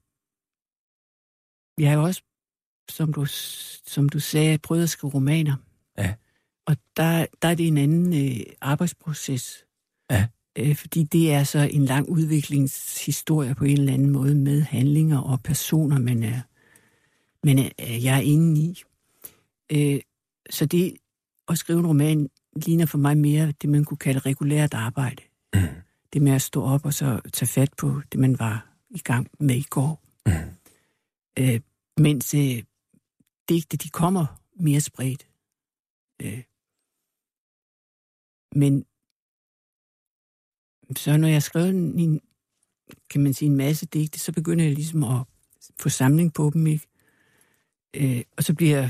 jeg har også, som du, som du sagde, prøvet at skrive romaner. Ja. Og der, der er det en anden øh, arbejdsproces. Ja. Øh, fordi det er så en lang udviklingshistorie på en eller anden måde med handlinger og personer, man er, man er, jeg er inde i. Øh, så det at skrive en roman ligner for mig mere det, man kunne kalde regulært arbejde. Mm. Det med at stå op og så tage fat på det, man var i gang med i går. Mm. Øh, mens øh, digte, de kommer mere spredt. Øh, men så når jeg har skrevet en, kan man sige, en masse digte, så begynder jeg ligesom at få samling på dem, ikke? Øh, og så bliver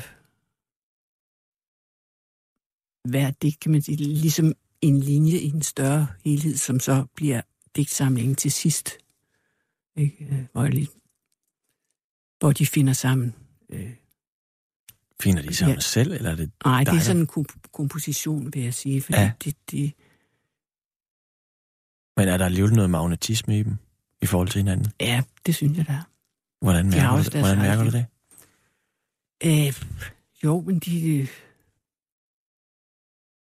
hver digt, kan man sige, ligesom en linje i en større helhed, som så bliver digtsamlingen til sidst. Ikke? Øh, hvor, jeg hvor de finder sammen. Øh, Finder de sammen ja. selv, eller er det Nej, det er sådan en komp- komposition, vil jeg sige. Fordi Ja. det, det, Men er der alligevel noget magnetisme i dem, i forhold til hinanden? ja, det synes jeg, der er. Hvordan De mærker, du, også det? Hvordan mærker du det? Øh, jo, men de,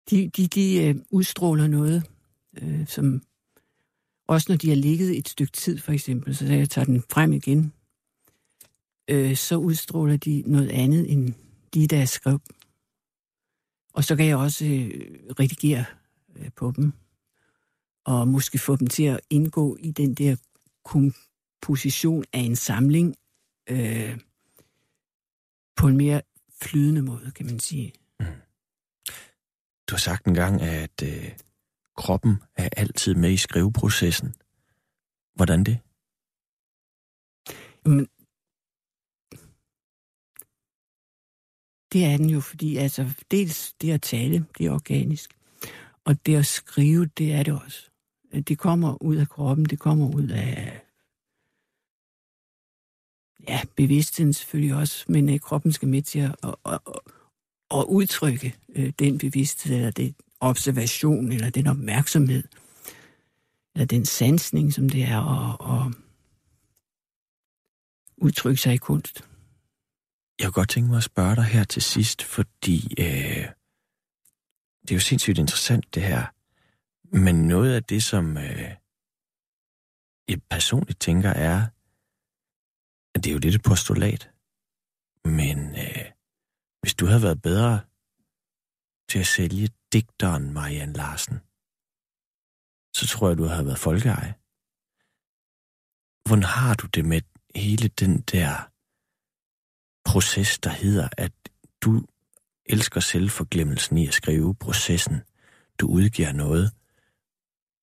de, de, de øh, udstråler noget, øh, som også når de har ligget et stykke tid, for eksempel, så jeg tager den frem igen, øh, så udstråler de noget andet end de, der jeg skrev. Og så kan jeg også øh, redigere øh, på dem, og måske få dem til at indgå i den der komposition af en samling, øh, på en mere flydende måde, kan man sige. Du har sagt engang, at øh, kroppen er altid med i skriveprocessen. Hvordan det? Men det er den jo, fordi altså, dels det at tale, det er organisk, og det at skrive, det er det også. Det kommer ud af kroppen, det kommer ud af ja, bevidstheden selvfølgelig også, men øh, kroppen skal med til at, at, at, at udtrykke øh, den bevidsthed, eller den observation, eller den opmærksomhed, eller den sansning, som det er at, at udtrykke sig i kunst. Jeg kunne godt tænke mig at spørge dig her til sidst, fordi øh, det er jo sindssygt interessant det her. Men noget af det, som øh, jeg personligt tænker er, at det er jo lidt et postulat. Men øh, hvis du havde været bedre til at sælge digteren Marianne Larsen, så tror jeg, du havde været folkeeje. Hvordan har du det med hele den der proces, der hedder, at du elsker selvforglemmelsen i at skrive processen. Du udgiver noget.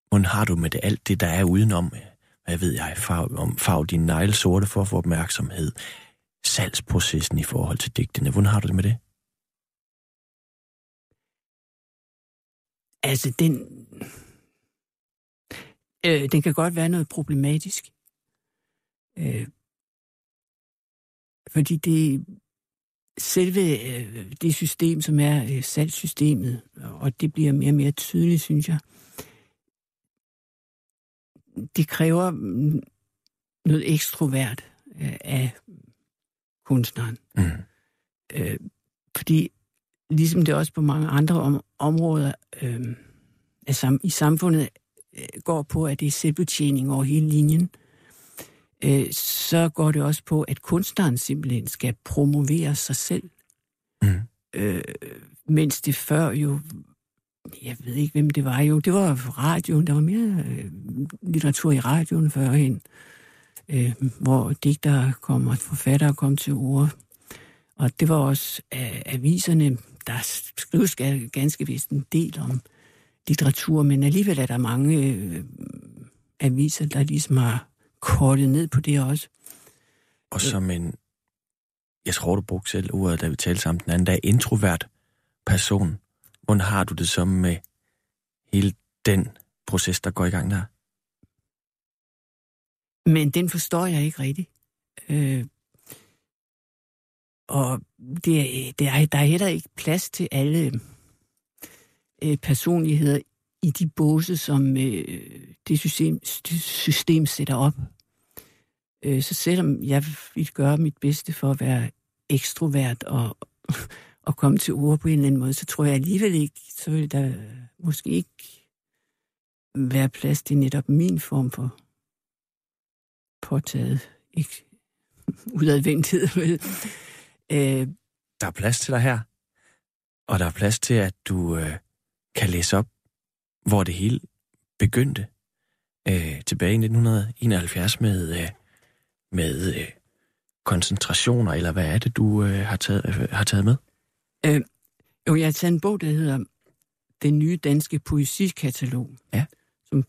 Hvordan har du med det alt det, der er udenom? Øh, hvad ved jeg, farv, om farv dine negle sorte for at få opmærksomhed. Salgsprocessen i forhold til digtene. Hvordan har du det med det? Altså, den, øh, den kan godt være noget problematisk. Øh, fordi det selve øh, det system, som er øh, salgssystemet, og det bliver mere og mere tydeligt, synes jeg, det kræver noget ekstrovert øh, af kunstneren. Mm. Øh, fordi ligesom det også på mange andre om, områder øh, altså, i samfundet øh, går på, at det er selvbetjening over hele linjen, øh, så går det også på, at kunstneren simpelthen skal promovere sig selv. Mm. Øh, mens det før jo, jeg ved ikke, hvem det var jo, det var radioen, der var mere øh, litteratur i radioen førhen, øh, hvor digtere kom og forfattere kom til ord. Og det var også øh, aviserne, der skrives ganske vist en del om litteratur, men alligevel er der mange øh, aviser, der ligesom har kortet ned på det også. Og som en, jeg tror du brugte selv ordet, da vi talte sammen den anden dag, introvert person. Hvordan har du det så med hele den proces, der går i gang der? Men den forstår jeg ikke rigtigt. Øh, og det, det er, der er heller ikke plads til alle øh, personligheder i de båse, som øh, det, system, system sætter op. Øh, så selvom jeg vil gøre mit bedste for at være ekstrovert og, og komme til ord på en eller anden måde, så tror jeg alligevel ikke, så vil der måske ikke være plads til netop min form for påtaget, ikke <laughs> udadvendthed, vel? Øh, der er plads til dig her, og der er plads til, at du øh, kan læse op, hvor det hele begyndte øh, tilbage i 1971 med, øh, med øh, koncentrationer, eller hvad er det, du øh, har, taget, øh, har taget med? Øh, jo, jeg har taget en bog, der hedder Den nye danske poesikatalog, ja. som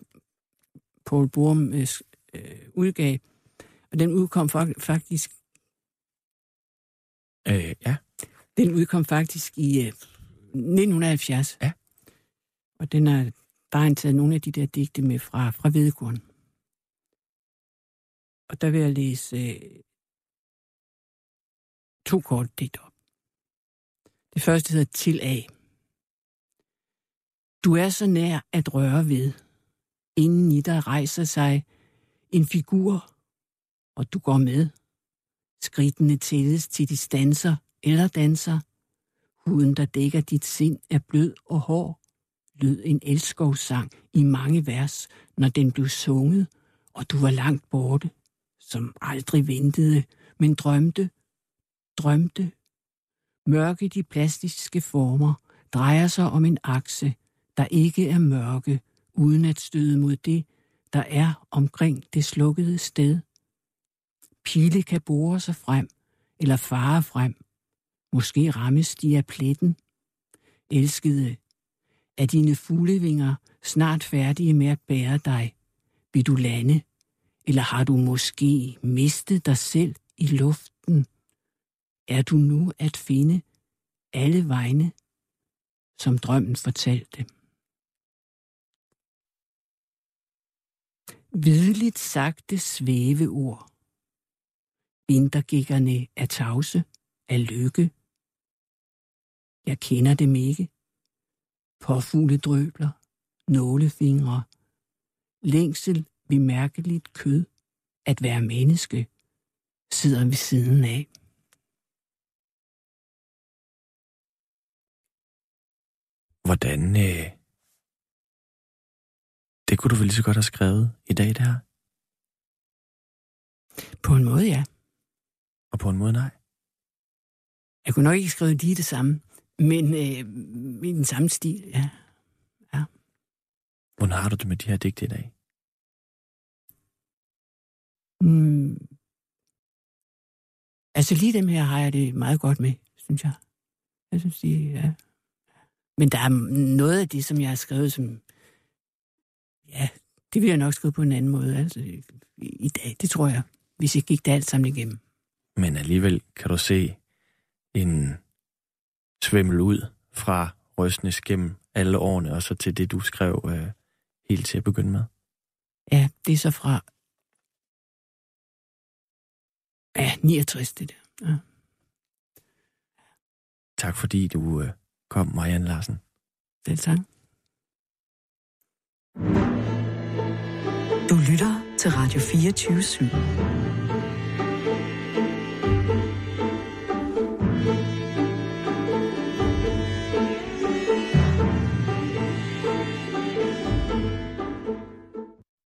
Paul Borum øh, øh, udgav. Og den udkom faktisk... Øh, ja. Den udkom faktisk i øh, 1970. Ja. Og den er, der er taget nogle af de der digte med fra, fra Vedekorn. Og der vil jeg læse øh, to korte digte. Det første hedder Til A. Du er så nær at røre ved. Inden i dig rejser sig en figur, og du går med. Skridtene tælles til de stanser eller danser. Huden, der dækker dit sind, er blød og hård. Lød en elskovssang i mange vers, når den blev sunget, og du var langt borte, som aldrig ventede, men drømte, drømte. Mørke de plastiske former drejer sig om en akse, der ikke er mørke, uden at støde mod det, der er omkring det slukkede sted. Pile kan bore sig frem, eller fare frem. Måske rammes de af pletten. Elskede, er dine fuglevinger snart færdige med at bære dig? Vil du lande? Eller har du måske mistet dig selv i luften? Er du nu at finde alle vegne, som drømmen fortalte? Hvidligt sagte svæveord. Vintergikkerne er tavse, er lykke. Jeg kender dem ikke. Påfugle drøbler, nålefingre, længsel ved mærkeligt kød, at være menneske, sidder ved siden af. Hvordan øh, det kunne du vel lige så godt have skrevet i dag, det her? På en måde, ja. Og på en måde, nej. Jeg kunne nok ikke skrive lige det samme, men øh, i den samme stil, ja. ja. Hvordan har du det med de her digte i dag? Mm. Altså lige dem her har jeg det meget godt med, synes jeg. Jeg synes, de, ja. Men der er noget af det, som jeg har skrevet, som Ja, det vil jeg nok skrive på en anden måde altså, i dag, det tror jeg, hvis jeg gik det alt sammen igennem. Men alligevel kan du se en svimmel ud fra Røsnes gennem alle årene, og så til det, du skrev øh, helt til at begynde med. Ja, det er så fra ja, 69, det der. Ja. Tak fordi du øh, kom, Marianne Larsen. Selv tak. Du lytter til Radio 24 /7.